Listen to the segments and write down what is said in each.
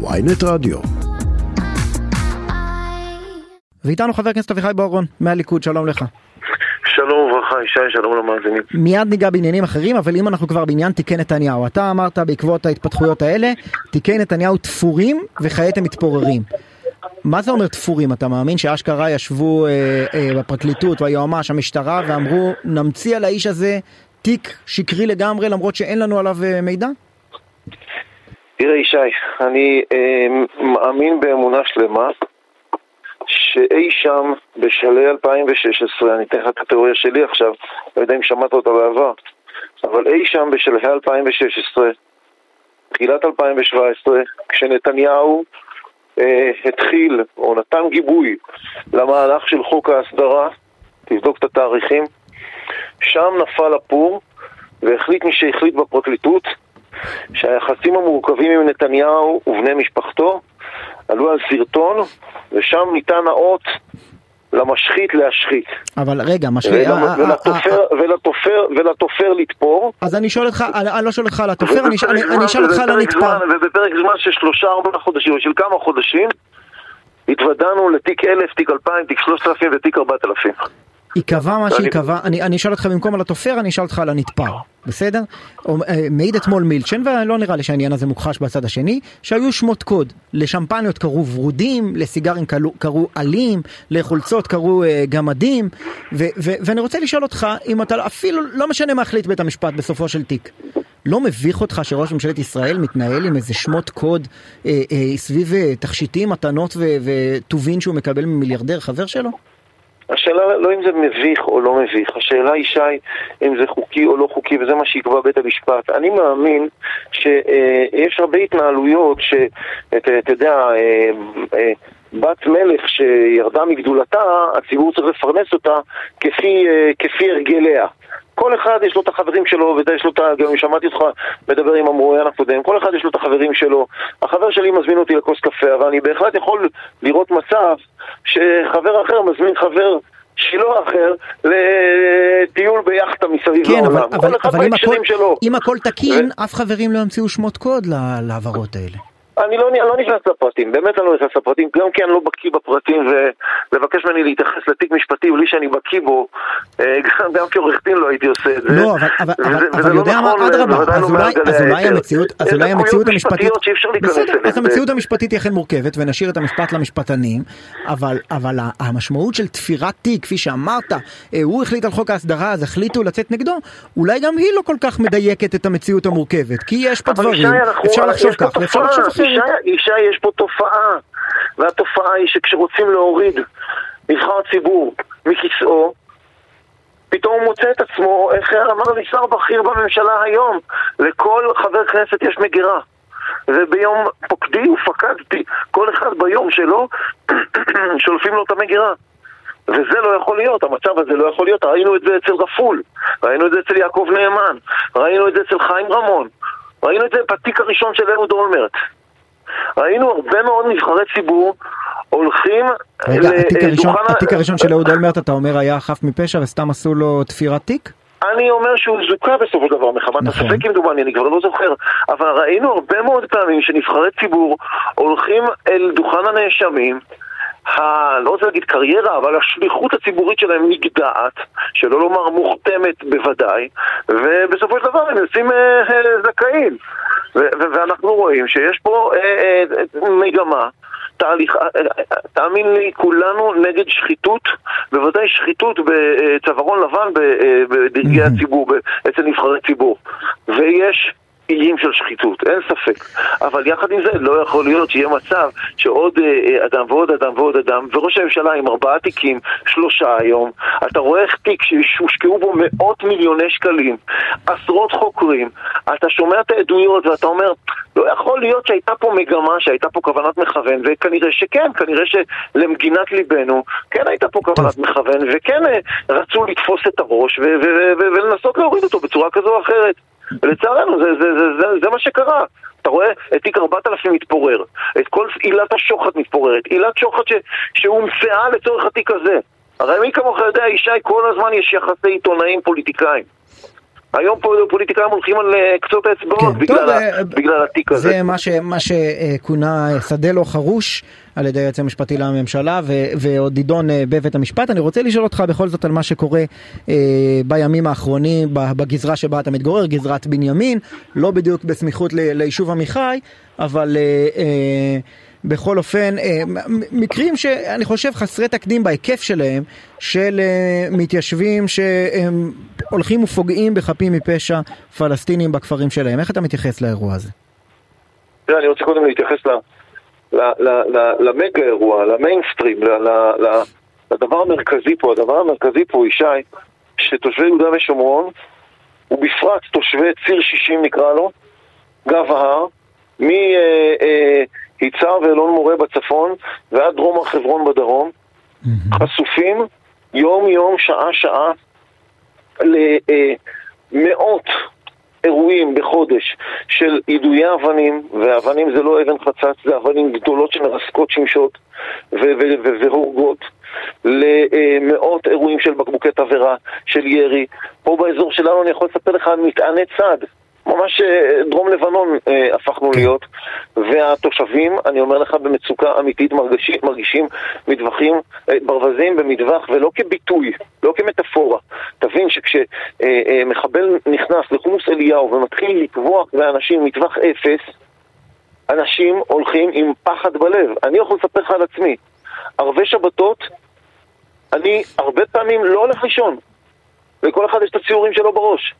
ויינט רדיו. ואיתנו חבר הכנסת אביחי בוארון מהליכוד, שלום לך. שלום וברכה, ישי, שלום למאזינים. מיד ניגע בעניינים אחרים, אבל אם אנחנו כבר בעניין תיקי נתניהו, אתה אמרת בעקבות ההתפתחויות האלה, תיקי נתניהו תפורים וכעת הם מתפוררים. מה זה אומר תפורים? אתה מאמין שאשכרה ישבו אה, אה, בפרקליטות והיועמ"ש, המשטרה, ואמרו נמציא על האיש הזה תיק שקרי לגמרי למרות שאין לנו עליו אה, מידע? תראה ישי, אני אה, מאמין באמונה שלמה שאי שם בשלהי 2016, אני אתן לך את התיאוריה שלי עכשיו, לא יודע אם שמעת אותה בעבר, אבל אי שם בשלהי 2016, תחילת 2017, כשנתניהו אה, התחיל או נתן גיבוי למהלך של חוק ההסדרה, תבדוק את התאריכים, שם נפל הפור והחליט מי שהחליט בפרקליטות שהיחסים המורכבים עם נתניהו ובני משפחתו עלו על סרטון ושם ניתן האות למשחית להשחית. אבל רגע, משחית... ול- ולתופר, ולתופר, ולתופר לתפור. אז אני שואל אותך, אני לא שואל אותך על התופר, אני אשאל- אותך על הנתפר. ובפרק זמן- של שלושה ארבעה חודשים, או של כמה חודשים, התוודענו לתיק אלף, תיק אלפיים, תיק שלושת אלפים ותיק ארבעת אלפים. ייקבע מה אני- שייקבע, אני אני אשאל אותך במקום על התופר, אני אשאל אותך על הנתפר, בסדר? אה, מעיד אתמול מילצ'ן, ולא נראה לי שהעניין הזה מוכחש בצד השני, שהיו שמות קוד. לשמפניות קראו ורודים, לסיגרים קראו- קראו עלים, לחולצות קראו אה, גמדים, ו- ו- ואני רוצה לשאול אותך, אם אתה אפילו, לא משנה מה החליט בית המשפט בסופו של תיק, לא מביך אותך שראש ממשלת ישראל מתנהל עם איזה שמות קוד אה, אה, סביב אה, תכשיטים, מתנות וטובין שהוא מקבל ממיליארדר חבר שלו? השאלה לא אם זה מביך או לא מביך, השאלה היא שי אם זה חוקי או לא חוקי וזה מה שיקבע בית המשפט. אני מאמין שיש הרבה התנהלויות שאתה אתה יודע, אה, אה, בת מלך שירדה מגדולתה, הציבור צריך לפרנס אותה כפי, אה, כפי הרגליה. כל אחד יש לו את החברים שלו, ויש לו את ה... גם שמעתי אותך מדבר עם המרואיין הקודם, כל אחד יש לו את החברים שלו. החבר שלי מזמין אותי לכוס קפה, אבל אני בהחלט יכול לראות מצב שחבר אחר מזמין חבר שלו אחר לטיול ביאכטה מסביב כן, אבל, לעולם. אבל, כל אחד אבל אם, הכל, שלו. אם הכל תקין, אף חברים לא ימציאו שמות קוד לה- להעברות האלה. אני לא, לא נכנס לפרטים, באמת אני לא נכנס לפרטים, גם כי אני לא בקיא בפרטים ולבקש ממני להתייחס לתיק משפטי בלי שאני בקיא בו, אה, גם, גם כעורך דין לא הייתי עושה את זה. לא, אבל, אבל, וזה- אבל, וזה לא יודע מה, נכון, אדרבה, בוודאי אז לא אולי, אז אולי. המציאות, אז אולי המציאות המשפטית, אפשר בסדר. אז המציאות המשפטית היא אכן מורכבת, ונשאיר את המשפט למשפטנים, אבל, אבל המשמעות של תפירת תיק, כפי שאמרת, אה, הוא החליט על חוק ההסדרה, אז החליטו לצאת נגדו, אולי גם היא לא כל כך מדייקת את המציאות המורכבת, כי יש פה דברים, אפשר לחשוב כך, ואפשר תופעה, לחשוב אחרת. ישי, ישי, יש פה תופעה, והתופעה היא שכשרוצים להוריד נבחר ציבור מכיסאו, פתאום הוא מוצא את עצמו, איך אמר לי שר בכיר בממשלה היום, לכל חבר כנסת יש מגירה. וביום פוקדי ופקדתי, כל אחד ביום שלו, שולפים לו את המגירה. וזה לא יכול להיות, המצב הזה לא יכול להיות. ראינו את זה אצל רפול, ראינו את זה אצל יעקב נאמן, ראינו את זה אצל חיים רמון, ראינו את זה בתיק הראשון של אהוד אולמרט. ראינו הרבה מאוד נבחרי ציבור הולכים רגע, התיק הראשון, התיק הראשון של אהוד אולמרט, אתה אומר, היה חף מפשע וסתם עשו לו תפירת תיק? אני אומר שהוא זוכה בסופו של דבר מחמת נכון. הספק כמדומני, אני כבר לא זוכר, אבל ראינו הרבה מאוד פעמים שנבחרי ציבור הולכים אל דוכן הנאשמים, ה... לא רוצה להגיד קריירה, אבל השליחות הציבורית שלהם נגדעת, שלא לומר מוכתמת בוודאי, ובסופו של דבר הם יוצאים אה, אה, זכאים. ואנחנו רואים שיש פה אה, אה, מגמה. תהליך, אה, אה, תאמין לי, כולנו נגד שחיתות, בוודאי שחיתות בצווארון לבן אה, בדרגי מהמם. הציבור, אצל נבחרי ציבור. ויש איים של שחיתות, אין ספק. אבל יחד עם זה לא יכול להיות שיהיה מצב שעוד אה, אה, אדם ועוד אדם ועוד אדם, וראש הממשלה עם ארבעה תיקים, שלושה היום, אתה רואה איך תיק שהושקעו בו מאות מיליוני שקלים, עשרות חוקרים, אתה שומע את העדויות ואתה אומר, לא יכול להיות שהייתה פה מגמה, שהייתה פה כוונת מכוון, וכנראה שכן, כנראה שלמגינת ליבנו, כן הייתה פה כוונת מכוון, וכן אה, רצו לתפוס את הראש ולנסות להוריד אותו בצורה כזו או אחרת. ולצערנו, זה, זה, זה, זה, זה מה שקרה. אתה רואה את תיק 4000 מתפורר, את כל עילת השוחד מתפוררת, עילת שוחד ש, שהומצאה לצורך התיק הזה. הרי מי כמוך יודע, ישי, כל הזמן יש יחסי עיתונאים פוליטיקאים. היום פוליטיקאים הולכים על אה, קצות האצבעות כן, בגלל, טוב, ה- אה, בגלל התיק הזה. זה מה, ש, מה שכונה אה, שדה לא חרוש על ידי היועץ המשפטי לממשלה ועוד יידון אה, בבית המשפט. אני רוצה לשאול אותך בכל זאת על מה שקורה אה, בימים האחרונים בגזרה שבה אתה מתגורר, גזרת בנימין, לא בדיוק בסמיכות ליישוב עמיחי, אבל אה, אה, בכל אופן, אה, מקרים שאני חושב חסרי תקדים בהיקף שלהם, של אה, מתיישבים שהם הולכים ופוגעים בחפים מפשע פלסטינים בכפרים שלהם. איך אתה מתייחס לאירוע הזה? תראה, אני רוצה קודם להתייחס למגה אירוע, למיינסטרים, לדבר המרכזי פה. הדבר המרכזי פה, ישי, שתושבי יהודה ושומרון, ובפרט תושבי ציר 60 נקרא לו, גב ההר, מיצהר ואלון מורה בצפון ועד דרום הר חברון בדרום, חשופים יום-יום, שעה-שעה, למאות אירועים בחודש של יידויי אבנים, ואבנים זה לא אבן חצץ, זה אבנים גדולות שמרסקות שמשות והורגות, למאות אירועים של בקבוקי תבערה, של ירי. פה באזור שלנו אני יכול לספר לך על מטעני צד. ממש אה, דרום לבנון אה, הפכנו להיות, והתושבים, אני אומר לך, במצוקה אמיתית מרגישים, מרגישים מטווחים, אה, ברווזים במטווח, ולא כביטוי, לא כמטאפורה. תבין שכשמחבל נכנס לחומוס אליהו ומתחיל לטבוח באנשים מטווח אפס, אנשים הולכים עם פחד בלב. אני יכול לספר לך על עצמי. ערבי שבתות, אני הרבה פעמים לא הולך לישון. לכל אחד יש את הציורים שלו בראש.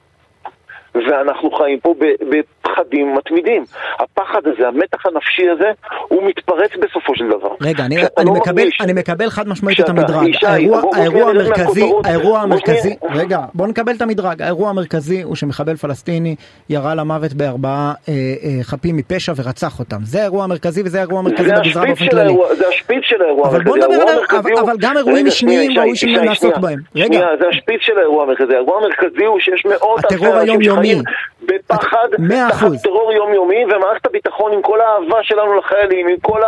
ואנחנו חיים פה ב- בפחדים מתמידים. הפחד הזה, המתח הנפשי הזה, הוא מתפרץ בסופו של דבר. רגע, אני, אני, לא מקבל, מרגיש- אני מקבל חד משמעית את המדרג. ישי, האירוע, בוא- בוא האירוע נרד המרכזי. האירוע בוא המרכזי, שנייה. רגע, בוא נקבל את המדרג. האירוע המרכזי הוא שמחבל פלסטיני ירה למוות בארבעה אה, אה, חפים מפשע ורצח אותם. זה האירוע המרכזי וזה האירוע המרכזי בגזרה באופן כללי. זה השפיץ של האירוע אבל בוא המרכזי. נדבר על- המרכזי אבל- גם אירועים משניים ראוי נעסוק שנייה. בהם. רגע. זה השפיץ של האירוע המרכזי. האירוע המרכזי הוא שיש מאות אלפי אנשים. שחיים בפחד, תחת. טרור יומיומי, ומערכת הביטחון עם כל האהבה שלנו לחיילים, עם כל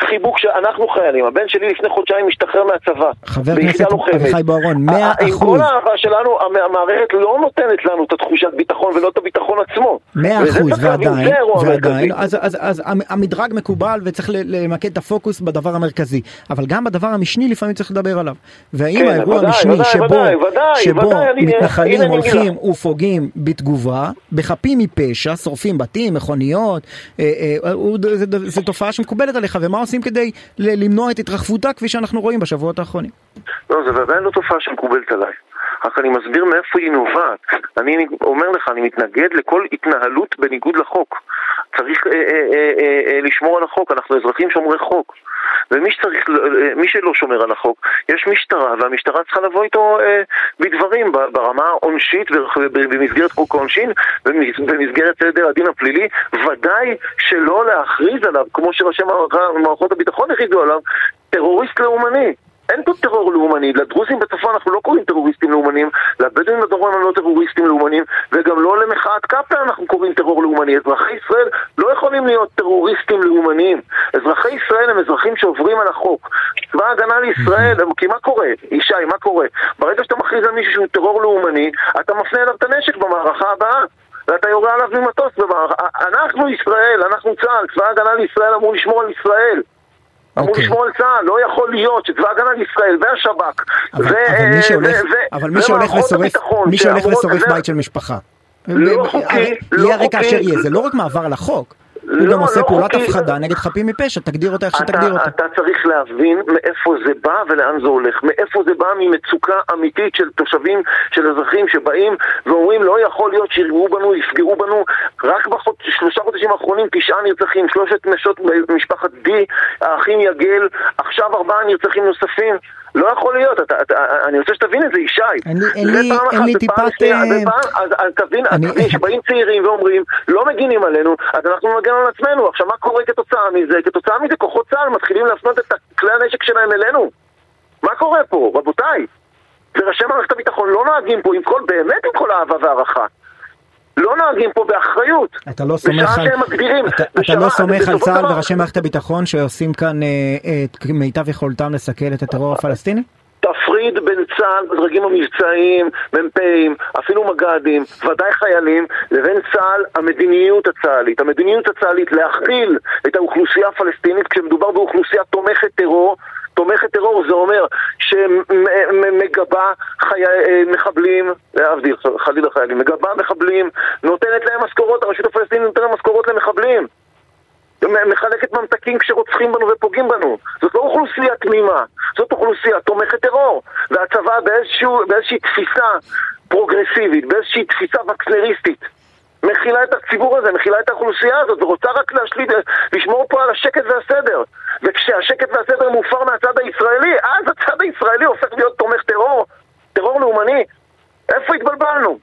החיבוק שאנחנו חיילים. הבן שלי לפני חודשיים השתחרר מהצבא. חבר הכנסת. אביחי בוארון, מאה ה- עם אחוז. כל האהבה שלנו, המ- המערכת לא נותנת לנו את התחושת ביטחון ולא את הביטחון עצמו. מאה וזה אחוז, צריך להבין, ועדיין, זה האירוע ועדיין. אז, אז, אז המ- המדרג מקובל וצריך למקד את הפוקוס בדבר המרכזי, אבל גם בדבר המשני לפעמים צריך לדבר עליו. והאם כן, האירוע ודאי, המשני ודאי, שבו, ודאי, ודאי, שבו ודאי, מתנחלים אני הולכים. ופוגעים בתגובה, בחפים מפשע, שורפים בתים, מכוניות, אה, אה, זה תופעה שמקובלת עליך, ומה עושים כדי למנוע את התרחבותה כפי שאנחנו רואים בשבועות האחרונים? לא, זה עדיין לא תופעה שמקובלת עליי. רק אני מסביר מאיפה היא נובעת. אני אומר לך, אני מתנגד לכל התנהלות בניגוד לחוק. צריך אה, אה, אה, אה, אה, לשמור על החוק, אנחנו אזרחים שומרי חוק. ומי שצריך, אה, מי שלא שומר על החוק, יש משטרה, והמשטרה צריכה לבוא איתו אה, בדברים ברמה העונשית ובמסגרת חוק העונשין, במס- במסגרת סדר הדין הפלילי, ודאי שלא להכריז עליו, כמו שראשי מערכ- מערכות הביטחון הכריזו עליו, טרוריסט לאומני. אין פה טרור לאומני, לדרוזים בצפון אנחנו לא קוראים טרוריסטים לאומנים, לבדואים בדרום הם לא טרוריסטים לאומנים, וגם לא למחאת קפלן אנחנו קוראים טרור לאומני. אזרחי ישראל לא יכולים להיות טרוריסטים לאומניים. אזרחי ישראל הם אזרחים שעוברים על החוק. צבא ההגנה לישראל, כי מה קורה? ישי, מה קורה? ברגע שאתה מכריז על מישהו שהוא טרור לאומני, אתה מפנה אליו את הנשק במערכה הבאה. ואתה יורה עליו ממטוס במערכה. אנחנו ישראל, אנחנו צה"ל, צבא ההגנה לישראל אמור לשמור על ישראל. אמור אוקיי. לשמור על צה"ל, לא יכול להיות שצבא הגנה לישראל והשב"כ אבל, ו- אבל מי שהולך, ו- אבל מי שהולך ושורף, מי שהולך בית של משפחה. לא חוקי, הרי לא יהיה הרקע חוקי. אשר יהיה, זה לא רק מעבר על החוק. הוא לא, גם עושה לא פעולת חוקי. הפחדה נגד חפים מפשע, תגדיר אותה איך שתגדיר אותה. אתה צריך להבין מאיפה זה בא ולאן זה הולך. מאיפה זה בא ממצוקה אמיתית של תושבים, של אזרחים שבאים ואומרים לא יכול להיות שירגעו בנו, יפגעו בנו. רק בשלושה חודשים האחרונים תשעה נרצחים, שלושת נשות משפחת די, האחים יגל, עכשיו ארבעה נרצחים נוספים. לא יכול להיות, אתה, אתה, אני רוצה שתבין את זה, ישי. אין לי- אין לי- אין לי טיפת, אה, אז, אז תבין, אני- תבין שבאים צעירים ואומרים, לא מגינים עלינו, אז אנחנו נגן על עצמנו. עכשיו, מה קורה כתוצאה מזה? כתוצאה מזה כוחות צה"ל מתחילים להפנות את כלי הנשק שלהם אלינו. מה קורה פה, רבותיי? וראשי מערכת הביטחון לא נוהגים פה עם כל, באמת עם כל האהבה והערכה. לא נוהגים פה באחריות. אתה לא סומך על, מגדירים. אתה, אתה בשעה- לא סומך על צה"ל וראשי מערכת הביטחון שעושים כאן אה, את מיטב יכולתם לסכל את הטרור הפלסטיני? תפריד בין צה"ל בדרגים המבצעיים, מ"פים, אפילו מג"דים, ודאי חיילים, לבין צה"ל, המדיניות הצה"לית. המדיניות הצה"לית להכיל את האוכלוסייה הפלסטינית כשמדובר באוכלוסייה תומכת טרור תומכת טרור זה אומר שמגבה חי... אה, מחבלים, להבדיל, חלילה חיילים, מגבה מחבלים, נותנת להם משכורות, הרשות הפלסטינית נותנת משכורות למחבלים מחלקת ממתקים כשרוצחים בנו ופוגעים בנו. זאת לא אוכלוסייה תמימה, זאת אוכלוסייה תומכת טרור. והצבא באיזשהו, באיזושהי תפיסה פרוגרסיבית, באיזושהי תפיסה וקסנריסטית, מכילה את הציבור הזה, מכילה את האוכלוסייה הזאת, ורוצה רק להשליט, לשמור פה על השקט והסדר. וכשהשקט והסדר מופר מהצד הישראלי, אז הצד הישראלי הופך להיות תומך טרור, טרור לאומני. איפה התבלבלנו?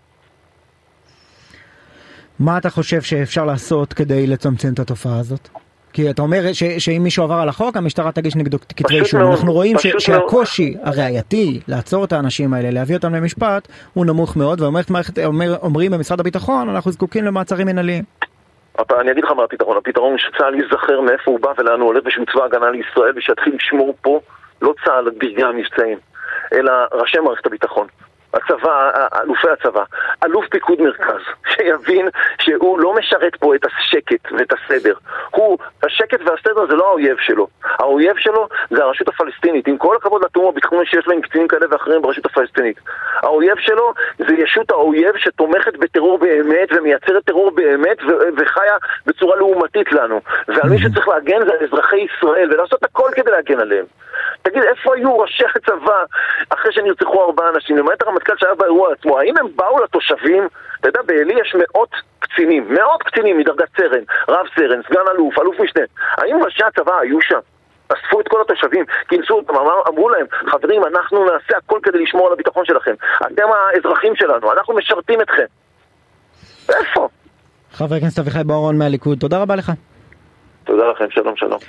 מה אתה חושב שאפשר לעשות כדי לצמצם את התופעה הזאת? כי אתה אומר ש, שאם מישהו עבר על החוק, המשטרה תגיש נגדו כתבי אישום. אנחנו רואים ש, שהקושי הראייתי לעצור את האנשים האלה, להביא אותם למשפט, הוא נמוך מאוד, ואומרים במשרד הביטחון, אנחנו זקוקים למעצרים מנהליים. אני אגיד לך מה הפתרון, הפתרון הוא שצה"ל ייזכר מאיפה הוא בא ולאן הוא הולך ושהוא צבא הגנה לישראל ושיתחיל לשמור פה לא צה"ל ברגעי המבצעים, אלא ראשי מערכת הביטחון. הצבא, אלופי הצבא, אלוף פיקוד מרכז, שיבין שהוא לא משרת פה את השקט ואת הסדר. הוא, השקט והסדר זה לא האויב שלו. האויב שלו זה הרשות הפלסטינית, עם כל הכבוד לתאום הביטחוני שיש לו עם קצינים כאלה ואחרים ברשות הפלסטינית. האויב שלו זה ישות האויב שתומכת בטרור באמת ומייצרת טרור באמת וחיה בצורה לעומתית לנו. ועל מי שצריך להגן זה על אזרחי ישראל, ולעשות הכל כדי להגן עליהם. תגיד, איפה היו ראשי הצבא אחרי שנרצחו ארבעה אנשים? למעט הרמטכ"ל שהיה באירוע עצמו, האם הם באו לתושבים? אתה יודע, בעלי יש מאות קצינים, מאות קצינים מדרגת סרן, רב סרן, סגן אלוף, אלוף משנה. האם ראשי הצבא היו שם? אספו את כל התושבים, כינסו אותם, אמר, אמרו להם, חברים, אנחנו נעשה הכל כדי לשמור על הביטחון שלכם. אתם האזרחים שלנו, אנחנו משרתים אתכם. איפה? חבר הכנסת אביחי בוארון מהליכוד, תודה רבה לך. תודה לכם, שלום שלום.